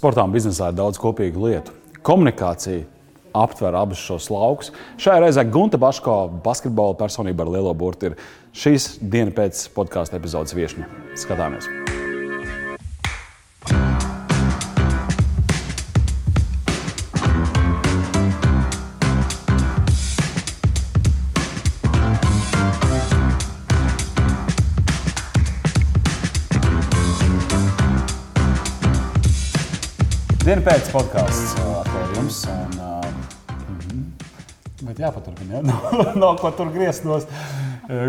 Sportā un biznesā ir daudz kopīgu lietu. Komunikācija aptver abus šos laukus. Šajā reizē Gunta Baško, basketbola personība ar lielo burtu, ir šīs dienas pēc podkāstu epizodes viesne. Skatāmies! Diena pēc podkāsts atkal jums. Un, uh, bet jāpaturpina, ja? no, no ko tur grieztos.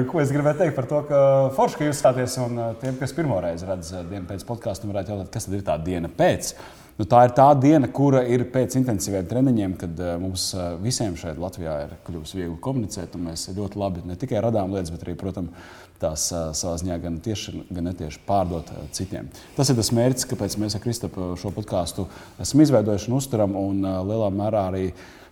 Ko es gribēju teikt par to, ka forši, ka jūs stāties un tiem, kas pirmo reizi redz dienu pēc podkāstu, varētu jautāt, kas tad ir tā diena pēc. Nu, tā ir tā diena, kura ir pēc intensīviem treniņiem, kad mums visiem šeit Latvijā ir kļuvusi viegli komunicēt. Mēs ļoti labi ne tikai radām lietas, bet arī, protams, tās savā ziņā gan tieši, gan netieši pārdot citiem. Tas ir tas mērķis, kāpēc mēs ar Kristapu šo podkāstu esam izveidojuši un uzturam. Un lielā mērā arī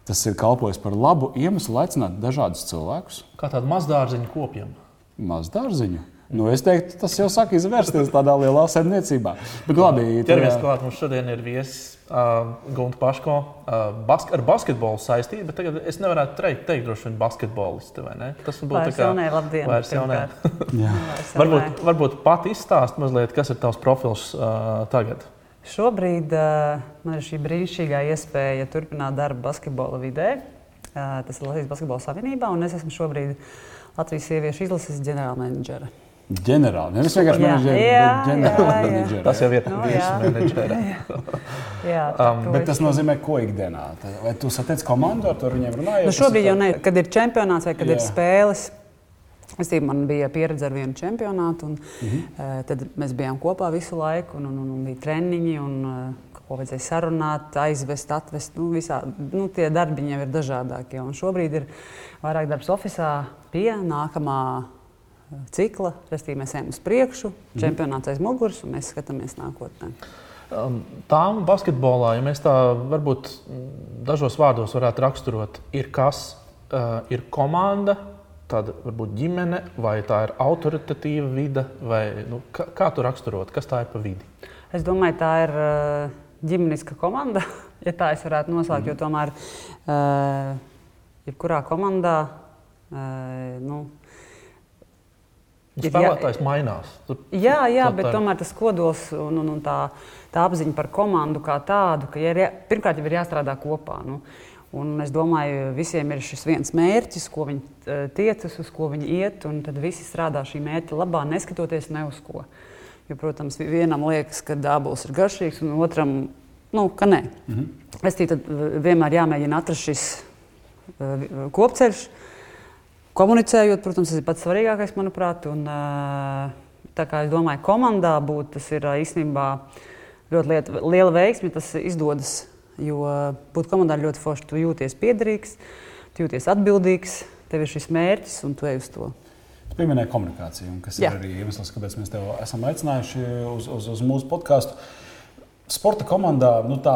tas ir kalpojis par labu iemeslu, lai aicinātu dažādus cilvēkus. Kā tādu mazdārziņu kopjumu? Mazdārziņu. Nu, es teiktu, tas jau sāk izvērsties tādā lielā saimniecībā. Bet labi, ķeramies klāt. Mums šodien ir viesis uh, Gunta Paško uh, bask ar basketbolu saistība, bet tagad es nevarētu teikt, teikt droši vien basketbolisti, vai ne? Tas būtu tā kā jaunē, labdien, vairs jaunē. varbūt, varbūt pat izstāst mazliet, kas ir tavs profils uh, tagad. Šobrīd uh, man ir šī brīnišķīgā iespēja turpināt darbu basketbola vidē. Uh, tas ir Latvijas Basketbola Savienībā, un es esmu šobrīd Latvijas sieviešu izlases ģenerālmenedžera. Ģenerāli. Nevis vienkārši menedžeri, bet ģenerāli menedžeri. Tas jau ir no, menedžeri. jā, um, bet tas nozīmē, ko ikdienā? Vai tu satiec komandu, ar to viņiem runāji? Nu, šobrīd jau ne, kad ir čempionāts vai kad jā. ir spēles. Es tīm, man bija pieredze ar vienu čempionātu, un mm -hmm. tad mēs bijām kopā visu laiku, un, un, un, un bija treniņi, un ko vajadzēja sarunāt, aizvest, atvest. Nu, visā, nu, tie darbiņi jau ir dažādākie. Un šobrīd ir vairāk darbs oficiālā pie nākamā cikla, respektīvi mēs ejam uz priekšu, mm. čempionāts aiz muguras un mēs skatāmies nākotnē. Um, Tām basketbolā, ja mēs tā varbūt dažos vārdos varētu raksturot, ir kas, uh, ir komanda, tāda varbūt ģimene, vai tā ir autoritatīva vide, vai nu, kā, kā tu raksturot, kas tā ir pa vidi? Es domāju, tā ir uh, ģimeniska komanda, ja tā es varētu nosaukt, mm. jo tomēr uh, jebkurā komandā nu, Spēlētājs mainās. Tur, jā, jā tā, bet tomēr tas kodols un, un, un tā, tā apziņa par komandu kā tādu, ka ja ir, pirmkārt jau ir jāstrādā kopā. Nu, Un es domāju, visiem ir šis viens mērķis, ko viņi uh, tiecas, uz ko viņi iet, un tad visi strādā šī mērķa labā, neskatoties ne uz ko. Jo, protams, vienam liekas, ka dābols ir garšīgs, un otram, nu, ka nē. -hmm. Es tikai vienmēr jāmēģina atrast šis uh, kopceļš, Komunicējot, protams, tas ir pats svarīgākais, manuprāt. Un, tā kā es domāju, komandā būt, tas ir īstenībā ļoti liet, liela veiksme, tas izdodas. Jo būt komandā ir ļoti forši. Tu jūties piederīgs, tu jūties atbildīgs, tev ir šis mērķis un tu ej uz to. Pieminēja komunikāciju, kas Jā. ir arī iemesls, kāpēc mēs tevi esam aicinājuši uz, uz, uz mūsu podkāstu. Sporta komandā nu, tā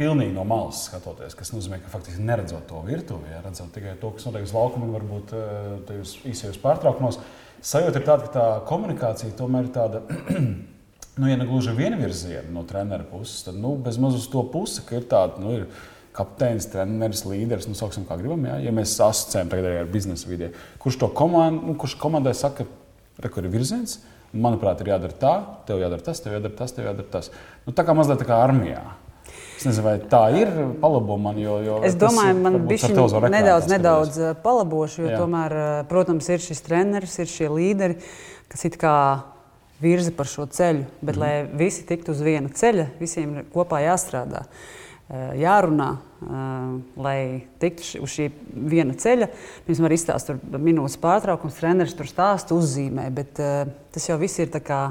pilnīgi no malas skatoties, kas nozīmē, ka faktiski neredzot to virtuvi, ja, redzot tikai to, kas notiek uz laukuma, varbūt eh, tajos īsajos pārtraukumos. Sajūta ir tāda, ka tā komunikācija tomēr ir tāda. Nu, ja ne gluži vienvirziena no treneru puses, tad nu, bezmaz uz to pusi, ka ir tāda, nu, ir kapteinis, treneris, līderis, nu, sauksim, kā gribam. Ja, ja mēs asociējam tagad arī ar biznesa vidē, kurš to komandu, nu, kurš komandai saka, ka kur ir virziens, manuprāt, ir jādara tā, tev jādara tas, tev jādara tas, tev jādara tas. Nu, tā kā mazliet tā kā armijā. Es nezinu, vai tā ir. Palabo man, jo, jo es domāju, man bija nedaudz, nedaudz eh, palabošu, jo Jā. tomēr, eh, protams, ir šis treneris, ir šie līderi, kas it kā virza par šo ceļu. Bet, mm. lai visi tiktu uz viena ceļa, visiem ir kopā jāstrādā. Eh, jārunā, lai tiktu uz šī viena ceļa. Pirms var izstāstīt minūtes pārtraukums, treneris tur stāsta, uzzīmē, bet tas jau viss ir tā kā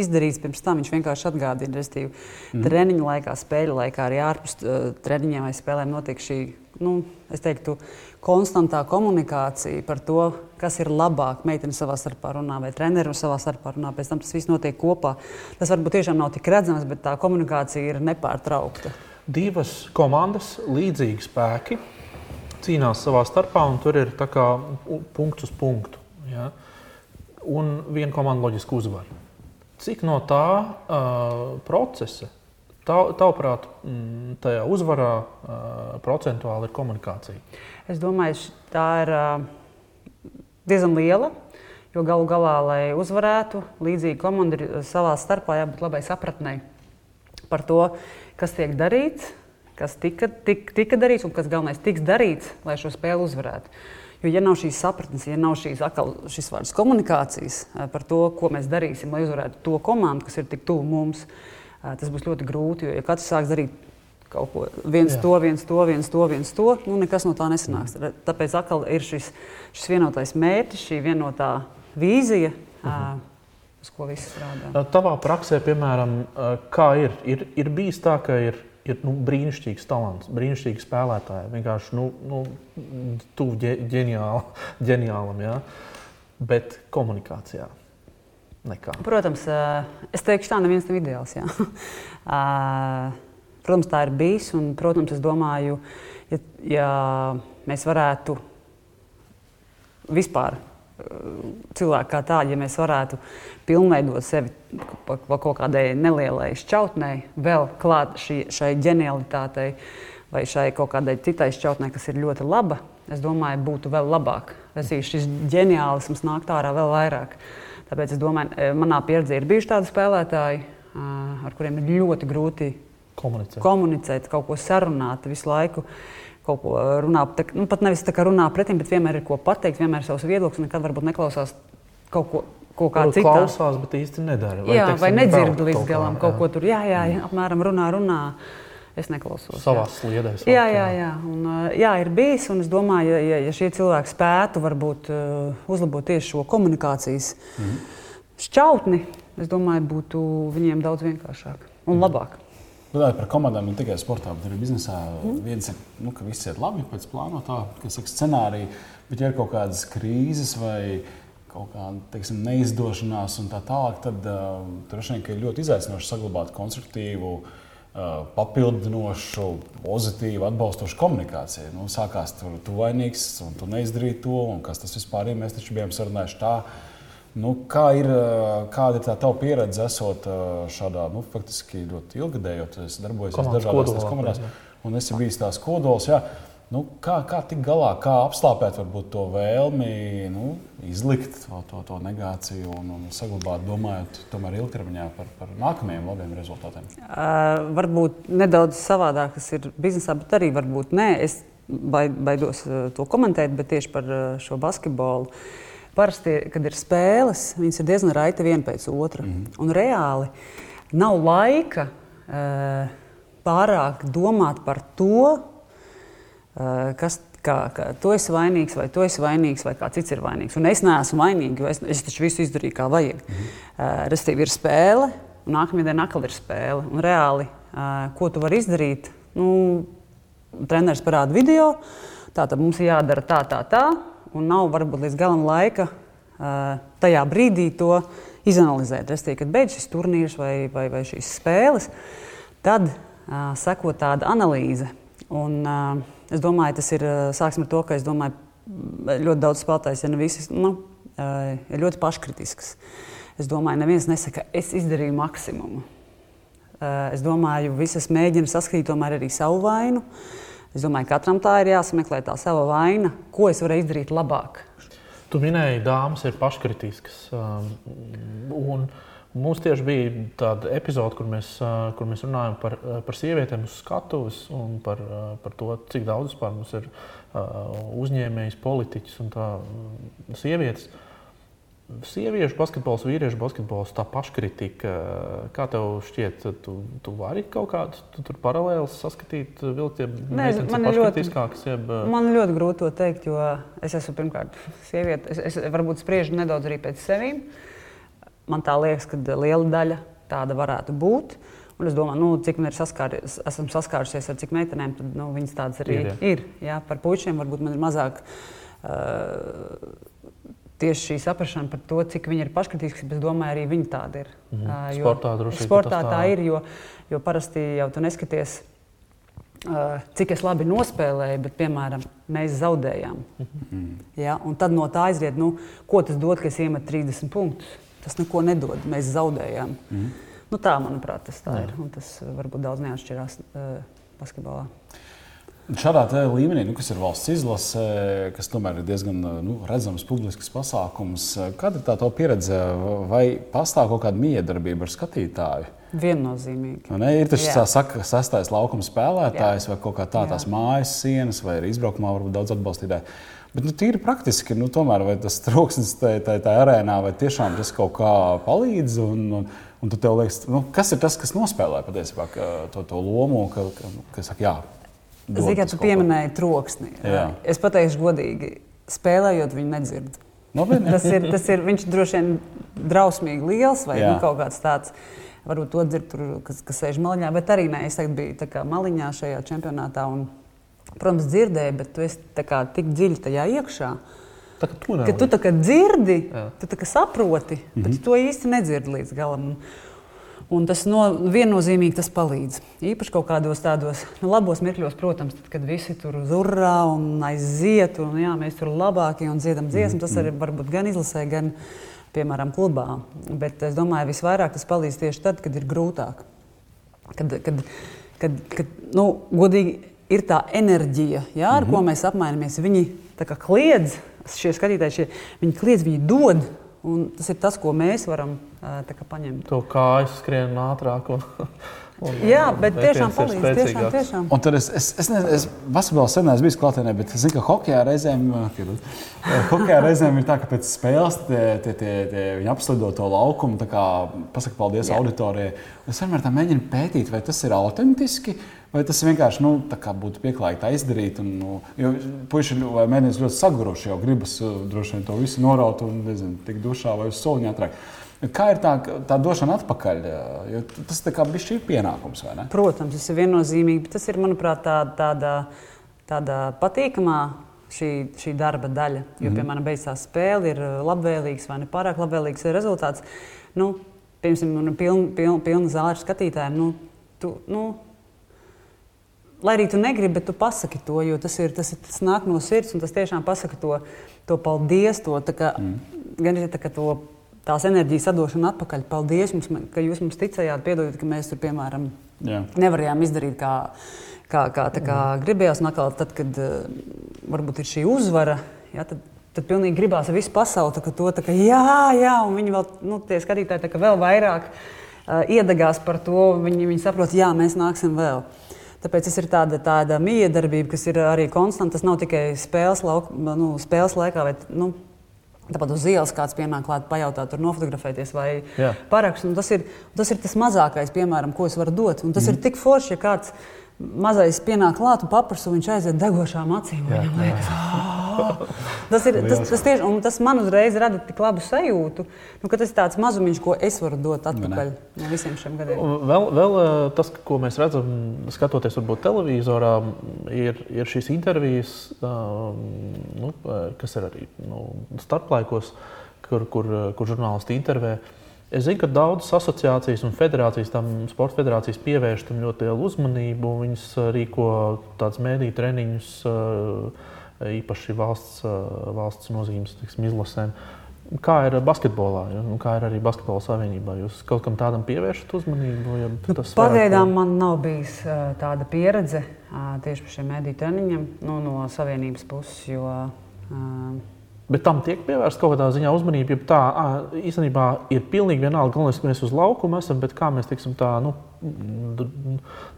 izdarīts pirms tam. Viņš vienkārši atgādina, respektīvi, mm. treniņu laikā, spēļu laikā, arī ārpus uh, treniņiem vai spēlēm notiek šī, nu, es teiktu, konstantā komunikācija par to, kas ir labāk. Meitene savā starpā runā, vai treneris savā starpā runā, pēc tam tas viss notiek kopā. Tas varbūt tiešām nav tik redzams, bet tā komunikācija ir nepārtraukta. Divas komandas, līdzīgi spēki, cīnās savā starpā, un tur ir punkts uz punktu. Ja? Un viena komanda loģiski uzvar. Cik no tā uh, procesa Tavuprāt, mm, tajā uzvarā procentuāli ir komunikācija? Es domāju, tā ir diezgan liela. Jo galu galā, lai uzvarētu, līdzīgi komanda ir savā starpā jābūt labai sapratnei par to, kas tiek darīts, kas tika, tik, tika darīts un kas galvenais tiks darīts, lai šo spēli uzvarētu. Jo, ja nav šīs sapratnes, ja nav šīs akal, šis vārds komunikācijas par to, ko mēs darīsim, lai uzvarētu to komandu, kas ir tik tuvu mums, tas būs ļoti grūti. Jo, ja katrs sāks darīt kaut ko viens Jā. to, viens to, viens to, viens to, nu nekas no tā nesanāks. Mm. Tāpēc atkal ir šis, šis vienotais mērķis, šī vienotā vīzija. Mm -hmm. Uz ko viss strādā? Tavā praksē, piemēram, kā ir? Ir, ir bijis tā, ka ir, ir nu, brīnišķīgs talants, brīnišķīgi spēlētāji. Vienkārši nu, nu, tuvu ģeniāli, ģeniālam, ja? bet komunikācijā. Nekā. Protams, es teikšu, tā neviens nav ideāls. Protams, tā ir bijis. Un, protams, es domāju, ja, ja mēs varētu vispār cilvēki kā tādi, ja mēs varētu pilnveidot sevi pa, pa kaut kādai nelielai šķautnei, vēl klāt šī, šai ģenialitātei vai šai kaut kādai citai šķautnei, kas ir ļoti laba, es domāju, būtu vēl labāk. Es domāju, šis ģeniālisms nāk ārā vēl vairāk. Tāpēc es domāju, manā pieredzē ir bijuši tādi spēlētāji, ar kuriem ir ļoti grūti komunicēt, komunicēt kaut ko sarunāt visu laiku. Kaut ko runā, tā, nu, pat nevis tā kā runā pretim, bet vienmēr ir ko pateikt, vienmēr ir savs viedoklis, nekad varbūt neklausās kaut ko kaut kā citu. Klausās, bet īsti nedara. Vai, jā, teiksim, vai nedzird līdz galam kaut, kaut ko tur. Jā, jā, jā, apmēram runā, runā. Es neklausos. Savā sliedē. Jā, jā, jā. Un, jā, ir bijis. Un es domāju, ja, ja šie cilvēki spētu varbūt uh, uzlabot tieši šo komunikācijas mm -hmm. šķautni, es domāju, būtu viņiem daudz vienkāršāk un mm -hmm. Runājot par komandām, ne tikai sportā, bet arī biznesā. Mm. Viens ir, nu, ka viss iet labi pēc plānotā, kas ir scenārija, bet ja ir kaut kādas krīzes vai kaut kāda teiksim, neizdošanās un tā tālāk, tad uh, droši vien ir ļoti izaicinoši saglabāt konstruktīvu, uh, papildinošu, pozitīvu, atbalstošu komunikāciju. Nu, sākās tur, tu vainīgs un tu neizdarīji to, un kas tas vispār ir. Mēs taču bijām sarunājuši tā Nu, kā ir, kāda ir tā tava pieredze, esot šādā nu, faktiski ļoti ilgadējā, es darbojos dažādās komandās, un es biju tās kodols. Jā. Nu, kā, kā tikt galā, kā apslāpēt varbūt, to vēlmi nu, izlikt to, to, to negāciju un, un saglabāt, domājot tomēr ilgtermiņā par, par nākamajiem labiem rezultātiem? Uh, varbūt nedaudz savādāk tas ir biznesā, bet arī varbūt nē. Es baidos to komentēt, bet tieši par šo basketbolu. Uh, Parasti, kad ir spēles, viņas ir diezgan raiti viena pēc otras. Mm -hmm. Un reāli nav laika uh, pārāk domāt par to, uh, kas kā, ka tu esi vainīgs, vai tu esi vainīgs, vai kā cits ir vainīgs. Un es neesmu vainīgs, jo es, es taču visu izdarīju kā vajag. Mm -hmm. uh, Restīvi ir spēle, un nākamajā dienā atkal ir spēle. Un reāli, uh, ko tu vari izdarīt? Nu, treneris parāda video, tā tad mums ir jādara tā, tā, tā un nav varbūt līdz galam laika tajā brīdī to izanalizēt. Respektīvi, kad beidzas šis turnīrs vai, vai, vai šīs spēles, tad uh, seko tāda analīze. Un, uh, es domāju, tas ir sāksim ar to, ka domāju, ļoti daudz spēlētājs, ja ne visi, nu, uh, ir ļoti paškritisks. Es domāju, neviens nesaka, es izdarīju maksimumu. Uh, es domāju, visas mēģina saskatīt tomēr arī savu vainu. Uh, Es domāju, ka katram tā ir jāsameklē tā sava vaina, ko es varu izdarīt labāk. Tu minēji, dāmas ir paškritiskas. Um, mums tieši bija tāda epizode, kur mēs, uh, kur mēs runājam par, uh, par sievietēm uz skatuves un par, uh, par to, cik daudz mums ir uzņēmējs, politiķis un tā sievietes. Sieviešu basketbols, vīriešu basketbols, tā paškritika. Kā tev šķiet, tu, tu vari kaut kādu tu, paralēlus saskatīt, vilkt, ja ir ļoti, jeb... man ļoti grūti to teikt, jo es esmu pirmkārt sieviete. Es, es varbūt spriežu nedaudz arī pēc sevis. Man tā liekas, ka liela daļa tāda varētu būt. Un es domāju, nu, cik man ir saskārusies, esmu saskārusies ar cik meitenēm, tad nu, viņas tādas arī ir. ir jā, par puišiem varbūt man ir mazāk. Uh, tieši šī saprāšana par to, cik viņi ir paškritisks, bet es domāju, arī viņi tādi ir. Mm -hmm. jo, sportā droši vien sportā tā, tā ir, jo, jo parasti jau tu neskaties. Uh, cik es labi nospēlēju, bet, piemēram, mēs zaudējām. Mm -hmm. ja? Un tad no tā aizriet, nu, ko tas dod, ka es iemetu 30 punktus. Tas neko nedod. Mēs zaudējām. Mm -hmm. Nu, tā, manuprāt, tas tā Jā. ir. Un tas varbūt daudz neatšķirās uh, basketbolā. Šādā līmenī, nu, kas ir valsts izlase, kas tomēr ir diezgan nu, redzams publisks pasākums, kāda ir tā pieredze? Vai pastāv kaut kāda miedarbība ar skatītāju? Viennozīmīgi. Ne, ir tas tā sastais laukuma spēlētājs Jā. vai kaut kā tā, tās Jā. mājas sienas, vai arī izbraukumā varbūt daudz atbalstītāju. Bet nu, tīri praktiski, nu, tomēr tas troksnis tajā tā, tā arēnā vai tiešām tas kaut kā palīdz. Un, un, un tev liekas, nu, kas ir tas, kas nospēlē patiesībā to, to lomu, ka, ka, ka saka, jā, Zini, kā tu pieminēji troksni. Jā. Es pateikšu godīgi, spēlējot, viņu nedzird. Nopietni. tas ir, tas ir, viņš droši vien drausmīgi liels vai nu, kaut kāds tāds. Varbūt to dzird, tur, kas, kas sēž maliņā, bet arī nē, es tagad biju maliņā šajā čempionātā. Un, protams, dzirdēju, bet tu esi kā, tik dziļi tajā iekšā. Tā, ka tu, ka tu tā kā dzirdi, Jā. tu tā kā saproti, mm -hmm. bet tu to īsti nedzirdi līdz galam. Un tas no, viennozīmīgi tas palīdz. Īpaši kaut kādos tādos nu, labos mirkļos, protams, tad, kad visi tur zurā un aiziet, un jā, mēs tur labākie un dziedam dziesmu, tas arī var būt gan izlasē, gan, piemēram, klubā. Bet es domāju, visvairāk tas palīdz tieši tad, kad ir grūtāk. Kad, kad, kad, kad nu, godīgi ir tā enerģija, jā, ar mm -hmm. ko mēs apmainamies. Viņi kliedz, šie skatītāji, šie, viņi kliedz, viņi dod. Un tas ir tas, ko mēs varam kā, paņemt. To kājas skrien ātrāk. Un, un, Jā, bet tiešām palīdz. Tiešām, tiešām. Un tad es, es, es, ne, es basketbolā sen neesmu bijis klātienē, bet es zinu, ka hokeja reizēm, hokeja reizēm ir tā, ka pēc spēles tie, tie, tie, tie, viņi apslido to laukumu, tā kā pasaka paldies Jā. auditorijai. Es vienmēr tā mēģinu pētīt, vai tas ir autentiski. Vai tas vienkārši nu, būtu pieklājīgi tā izdarīt? Un, nu, jo puiši vai mēnesis ļoti saguruši, jau gribas uh, droši vien to visu noraut un nezinu, tik dušā vai uz soliņa ātrāk. Kā ir tā, tā došana atpakaļ? Jo tas šī pienākums, vai ne? Protams, tas ir viennozīmīgi, bet tas ir, manuprāt, tā, tāda, tāda patīkamā šī, šī darba daļa. Jo, mm -hmm. piemēram, beidzās spēle ir uh, labvēlīgs vai ne pārāk labvēlīgs rezultāts. Nu, piemēram, pilna piln, piln zāļu skatītājiem. Nu, tu, nu, lai arī tu negribi, bet tu pasaki to, jo tas, ir, tas, ir, tas nāk no sirds un tas tiešām pasaka to, to paldies, to, kā, mm. gan arī tā, to, tās enerģijas atdošanu atpakaļ. Paldies, mums, ka jūs mums ticējāt, piedodiet, ka mēs tur, piemēram, Jā. nevarējām izdarīt kā, kā, kā, kā mm. gribējās. Un atkal, tad, kad uh, varbūt ir šī uzvara, ja, tad, tad pilnīgi gribās visu pasauli tā, to, tā, ka, jā, jā, un viņi vēl, nu, tie skatītāji, tā, vēl vairāk uh, iedegās par to. Viņi, viņi saprot, jā, mēs nāksim vēl. Tāpēc tas ir tāda, tāda miedarbība, kas ir arī konstanta. Tas nav tikai spēles, lauk, nu, spēles laikā, bet nu, tāpat uz ielas kāds pienāk klāt, pajautāt, tur nofotografēties vai parakstīt. Tas, ir, tas ir tas mazākais, piemēram, ko es varu dot. Un tas mm. ir tik forši, ja kāds mazais pienāk klāt un paprasa, un viņš aiziet degošām acīm. Jā, viņam liekas, ah! tas, ir, tas, tas, tieši, tas man uzreiz rada tik labu sajūtu, nu, ka tas ir tāds mazumiņš, ko es varu dot atpakaļ no visiem šiem gadiem. Vēl, vēl eh, tas, ko mēs redzam, skatoties varbūt televizorā, ir, ir šīs intervijas, um, nu, eh, kas ir arī nu, starplaikos, kur, kur, kur žurnālisti intervē. Es zinu, ka daudzas asociācijas un federācijas, tam sporta federācijas pievērš tam ļoti lielu uzmanību. Viņas eh, rīko tādus mēdīju treniņus. Uh, īpaši valsts, valsts nozīmes tiksim, izlasēm. Kā ir basketbolā, ja? Nu, kā ir arī basketbola savienībā? Jūs kaut kam tādam pievēršat uzmanību? Ja nu, Pagaidām ko... man nav bijis uh, tāda pieredze uh, tieši par šiem mediju treniņiem nu, no savienības puses. Jo, uh, Bet tam tiek pievērsta kaut kādā ziņā uzmanība. Tā īstenībā ir pilnīgi vienalga, galvenais, ka mēs uz laukuma esam, bet kā mēs tiksim, tā, nu,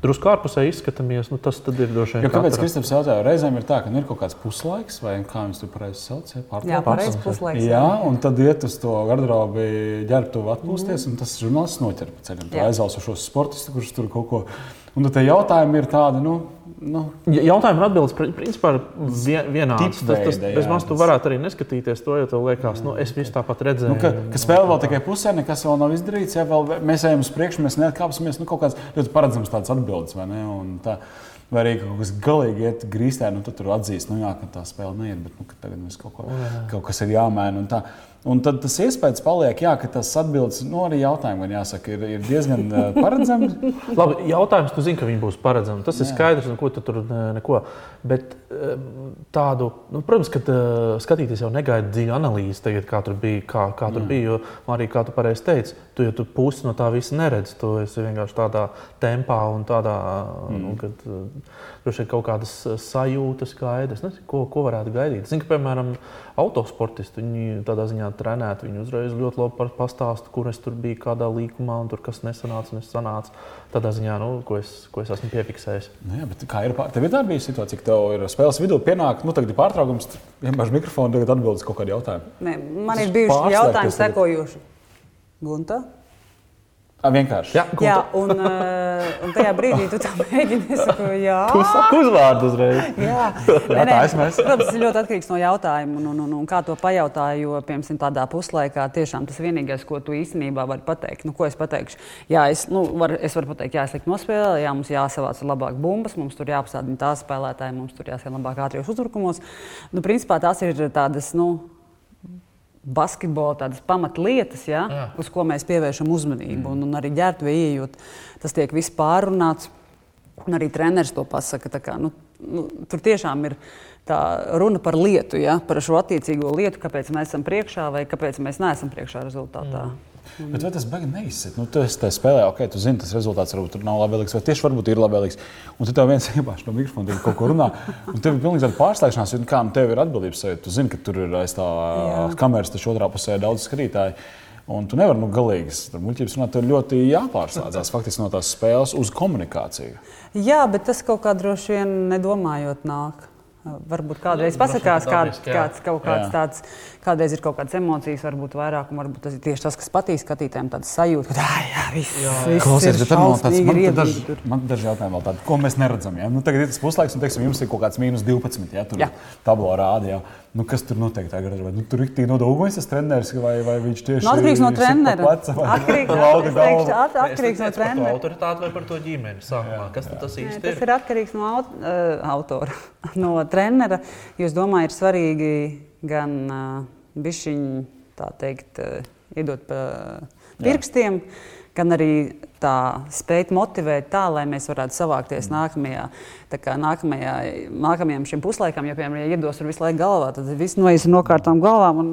drusku ārpusē izskatāmies, nu, tas ir droši vien. Kāpēc Kristaps jautāja, reizēm ir tā, ka nu, ir kaut kāds puslaiks, vai kā viņš to pareizi sauc? Ja, jā, pareizi puslaiks. Jā, un tad iet uz to garderobi, ģērbtuvi atpūsties, mm. un tas žurnālists noķer pa ceļam. Tā aizvās uz šo sportistu, kurš tur kaut ko. Un tad jautājumi ir tādi, nu, Nu, Jautājumi un atbildes principā ir vienādas. Tas, tas, bez manis tu varētu arī neskatīties to, jo tev liekas, nu, es visu tāpat redzēju. Nu, ka, ka spēle vēl tikai pusē, nekas vēl nav izdarīts. Ja vēl mēs ejam uz priekšu, mēs neatkāpsimies. Nu, kaut kāds ļoti paredzams tāds atbildes, vai ne? Un tā, Vai arī kaut kas galīgi iet grīstē, nu, tad tur atzīst, nu, jā, ka tā spēle neiet, bet nu, tagad mums kaut, ko, jā. kaut kas ir jāmaina. Un tad tas iespējas paliek, jā, ka tas atbildes nu, arī jautājumiem, man jāsaka, ir, ir diezgan uh, paredzams. Labi, jautājums, tu zini, ka viņi būs paredzami. Tas jā. ir skaidrs, un ko tu tur neko. Bet tādu, nu, protams, ka uh, skatīties jau negaida dziļu analīzi, tagad, kā tur bija. Kā, kā tur bija jo, arī, kā tu pareizi teici, tu jau pusi no tā visa neredzi. Tu esi vienkārši tādā tempā un tādā, mm. nu, kad droši vien kaut kādas sajūtas. Nezinu, ko, ko varētu gaidīt. Zinu, ka, piemēram, autosportisti, viņi tādā ziņā trenēti, viņi uzreiz ļoti labi pastāsta, kur es tur biju, kādā līkumā, un tur kas nesanāca, nesanāca. Tādā ziņā, nu, ko, es, ko es esmu piefiksējis. Nu jā, kā ir, tev ir tā bijusi situācija, ka tev ir spēles vidū pienāk, nu, tagad ir pārtraukums, vienkārši mikrofons, tagad atbildes kaut kādu jautājumu. Nē, man ir bijuši jautājumi sekojoši. Gunta? Vienkārši. Jā, jā un, uh, un tajā brīdī tu tam mēģini. Es saku, jā, tu saki uzvārdu uzreiz. jā, jā nē, protams, tas ir ļoti atkarīgs no jautājuma un, un, un, un kā to pajautāju. Jo, piemēram, tādā puslaikā tiešām tas vienīgais, ko tu īstenībā vari pateikt, nu, ko es pateikšu. Jā, es, nu, var, es varu pateikt, jā, es liku nospēlēt, jā, mums jāsavāc labāk bumbas, mums tur jāapstādina tās spēlētāji, mums tur jāsien labāk ātrijos uzbrukumos. Nu, principā tās ir tādas. Nu, basketbola tādas pamatlietas, ja, Jā. uz ko mēs pievēršam uzmanību. Mm. Un, un arī ģērbtuvē ieejot, tas tiek viss pārunāts. Un arī treneris to pasaka. Kā, nu, nu, tur tiešām ir tā runa par lietu, ja, par šo attiecīgo lietu, kāpēc mēs esam priekšā vai kāpēc mēs neesam priekšā rezultātā. Mm. Mm. Bet vai tas beigas neizsit? Nu, tu esi spēlē, ok, tu zini, tas rezultāts varbūt nav labvēlīgs, vai tieši varbūt ir labvēlīgs. Un tev viens iepāš no mikrofona, kaut ko runā. Un tev ir pilnīgi tāda pārslēgšanās, jo nu, kā nu, tev ir atbildības sajūta. Tu zini, ka tur ir aiz tā kameras, taču otrā pusē ir daudz skatītāju. Un tu nevari nu, galīgi ar muļķības runāt. Tur ļoti jāpārslēdzas faktiski no tās spēles uz komunikāciju. Jā, bet tas kaut kā droši vien nedomājot nāk. Varbūt kādreiz pasakās, kāds, kāds kaut kāds jā. tāds Kādreiz ir kaut kādas emocijas, varbūt vairāk, un varbūt tas ir tieši tas, kas patīk skatītājiem. Tāda sajūta, ka tā jā, viss, jā, viss Klausies, ir šausmīgi. Man, ir daži, man daži jautājumi vēl tādi, ko mēs neredzam. Ja? Nu, tagad ir tas puslaiks, un teiksim, jums ir kaut kāds mīnus 12. Ja? Tur jā. tablo rāda. Ja? Nu, kas tur notiek tagad? Vai nu, tur ir tik nodaugojas tas treneris, vai, vai viņš tieši nu, atkarīgs no trenera? Atkarīgs, teikšu, at, atkarīgs no trenera. Autoritāte vai par to ģimeni sākumā? Kas jā. tas īsti ir? Tas ir atkarīgs no uh, autora, no trenera. Jo es domāju, ir svarīgi gan bišķiņu, tā teikt, iedot pa pirkstiem, Jā. gan arī tā spēt motivēt tā, lai mēs varētu savākties mm. nākamajā, nākamajā, nākamajam šim puslaikam. Jo, piemēram, ja iedos tur visu laiku galvā, tad viss noies ar nokārtām galvām un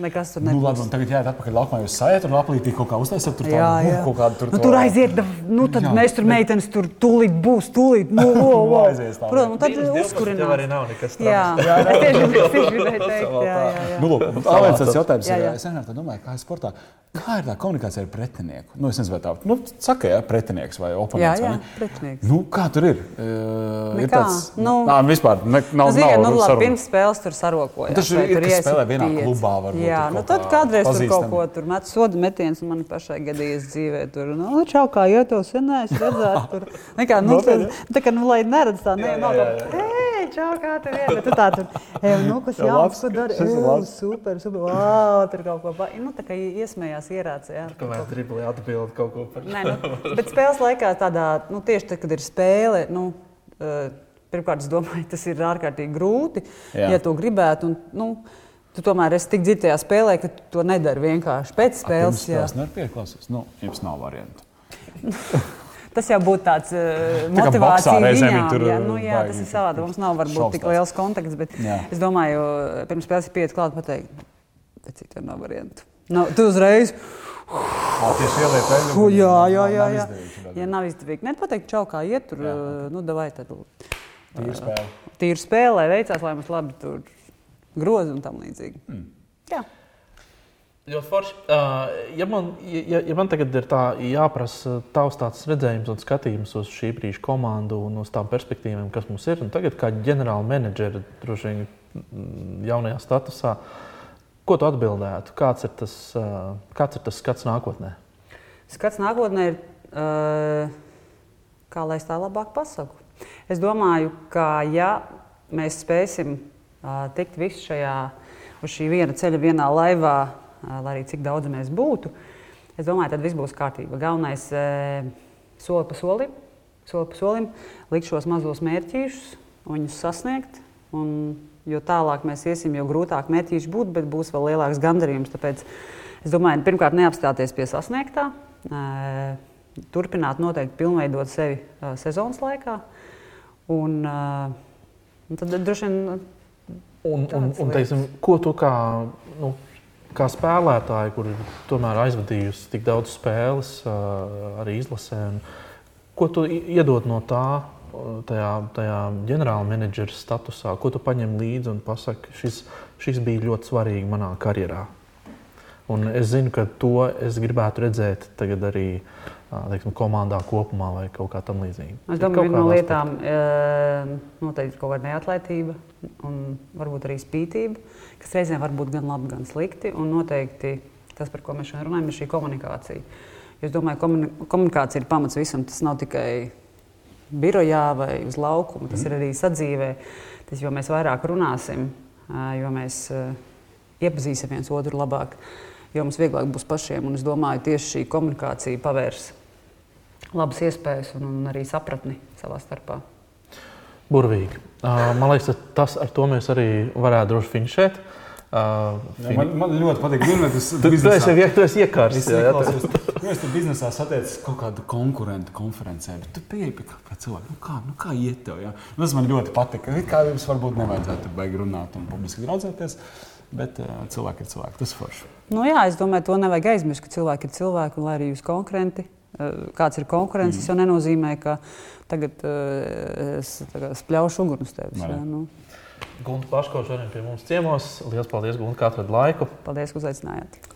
nekas tur nebūs. Nu, labi, tagad jāiet atpakaļ laukumā, jūs sajat un aplītī kaut kā uztaisat tur jā, tādu, jā. kaut kādu tur. Nu, tur aiziet, da, nu tad jā, mēs tur bet... meitenes tur tūlīt būs, tūlīt, nu, o, o. Protams, un tad uzkurināt. Tev arī nav nekas tāds. Jā, jā, jā, es tieši gribēju teikt, jā, jā, jā. Nu, lūk, Alēns, tas jautājums ir, es vienmēr tā domāju, kā ir sportā. Kā ir tā komunikācija ar pretinieku? Nu, es nezinu, vai tā, nu, saka, jā, pretinieks vai oponents. Jā, jā pretinieks. Nu, kā tur ir? Uh, ir tāds, nu, nā, vispār ne, nav, nu, nav, nu, labi, pirms spēles tur sarokojas. Tas ir, tur spēlē vienā klubā. Varbūt, jā, nu, tad kādreiz tur kaut ko tur met sodu metiens, un man pašai gadījies dzīvē tur, nu, čau, kā ietos, senēs, redzēt tur. Nekā, nu, tā, tā kā, nu, lai neredz tā, ne, nav tā, hei, čau, kā tur ir, bet tu tā tur, ej, nu, kas jauns, ko dari, ej, super, super, wow, tur kaut ko, nu, tā kā iesmējās ierāca, jā. Kamēr driblī atbild kaut ko par. Nē, nu, bet spēles laikā tādā, nu, tieši tad, kad ir spēle, nu, uh, pirmkārt, es domāju, tas ir ārkārtīgi grūti, Jā. ja to gribētu. Un, nu, Tu tomēr esi tik dziļi tajā spēlē, ka tu to nedari vienkārši pēc spēles. Jā, tas nevar pieklausīties. Nu, jums nav variantu. Tas jau būtu tāds uh, motivācijas ziņā. Jā, nu, jā tas ir savādāk. Mums nav varbūt tik liels kontakts, bet jā. es domāju, pirms spēles ir pieci klāt pateikt, bet citur nav variantu. Nu, tu uzreiz. Tieši ieliet eļļu. Jā, jā, jā. jā. Ja nav izdevīgi, nepateikt, čau, kā iet tur, jā. nu, davai tad. Tīra spēle. Tīra spēle, lai veicās, lai mums labi tur grozi un tam līdzīgi. Mm. Jā. Ļoti forši. Uh, ja, man, ja, ja man tagad ir tā jāprasa tavs tāds redzējums un skatījums uz šī brīža komandu un uz tām perspektīvām, kas mums ir, un tagad kā ģenerāla menedžera droši vien mm, jaunajā statusā, ko tu atbildētu? Kāds ir tas, uh, kāds ir tas skats nākotnē? Skats nākotnē ir, uh, kā lai es tā labāk pasaku. Es domāju, ka ja mēs spēsim uh, tikt visi šajā, uz šī viena ceļa, vienā laivā, lai arī cik daudz mēs būtu, es domāju, tad viss būs kārtībā. Galvenais soli pa solim, soli pa solim, likt šos mazos mērķīšus, viņus sasniegt. Un, jo tālāk mēs iesim, jo grūtāk metīši būt, bet būs vēl lielāks gandarījums. Tāpēc es domāju, pirmkārt, neapstāties pie sasniegtā, turpināt noteikti pilnveidot sevi sezonas laikā. Un, un tad droši vien. Un, un, un teiksim, ko tu kā, nu, kā spēlētāji, kur tomēr aizvadījusi tik daudz spēles, arī izlasē, ko tu iedod no tā, tajā, tajā ģenerāla menedžera statusā, ko tu paņem līdzi un pasaki, šis, šis bija ļoti svarīgi manā karjerā. Un es zinu, ka to es gribētu redzēt arī teiksim, komandā kopumā vai kaut kā tamlīdzīga. Es domāju, ka viena no lietām noteikti ir kaut kāda neatlaitība un varbūt arī spītība, kas reizēm var būt gan labi, gan slikti. Un noteikti tas, par ko mēs šodien runājam, ir šī komunikācija. Es domāju, ka komunikācija ir pamats visam. Tas nav tikai birojā vai uz laukuma, tas ir arī sadzīvē. Tas, jo mēs vairāk runāsim, jo mēs iepazīsim viens otru labāk jo mums vieglāk būs pašiem. Un es domāju, tieši šī komunikācija pavērs labas iespējas un, un arī sapratni savā starpā. Burvīgi. Uh, man liekas, tas ar to mēs arī varētu droši finšēt. Uh, fin... man, man ļoti patīk, ka tas ir bijis. Tu esi, tu esi iekārs. Jā, jā, ja es tur biznesā satieku kaut kādu konkurentu konferencē, bet tu pieeji pie kāda cilvēka. Nu kā, nu kā iet tev? Ja? Nu, tas man ļoti patīk. Kā jums varbūt nevajadzētu beigās runāt un publiski draudzēties. Bet uh, cilvēki ir cilvēki. Tas ir forši. Nu, jā, es domāju, to nevajag aizmirst, ka cilvēki ir cilvēki un lai arī jūs konkurenti. Uh, kāds ir konkurence, mm. jau nenozīmē, ka tagad uh, es spļaušu uguni uz tevis. Jā, nu. Gunte Paško šodien pie mums ciemos. Lielas paldies, Gunte, ka atradi laiku. Paldies, ka uzaicinājāt.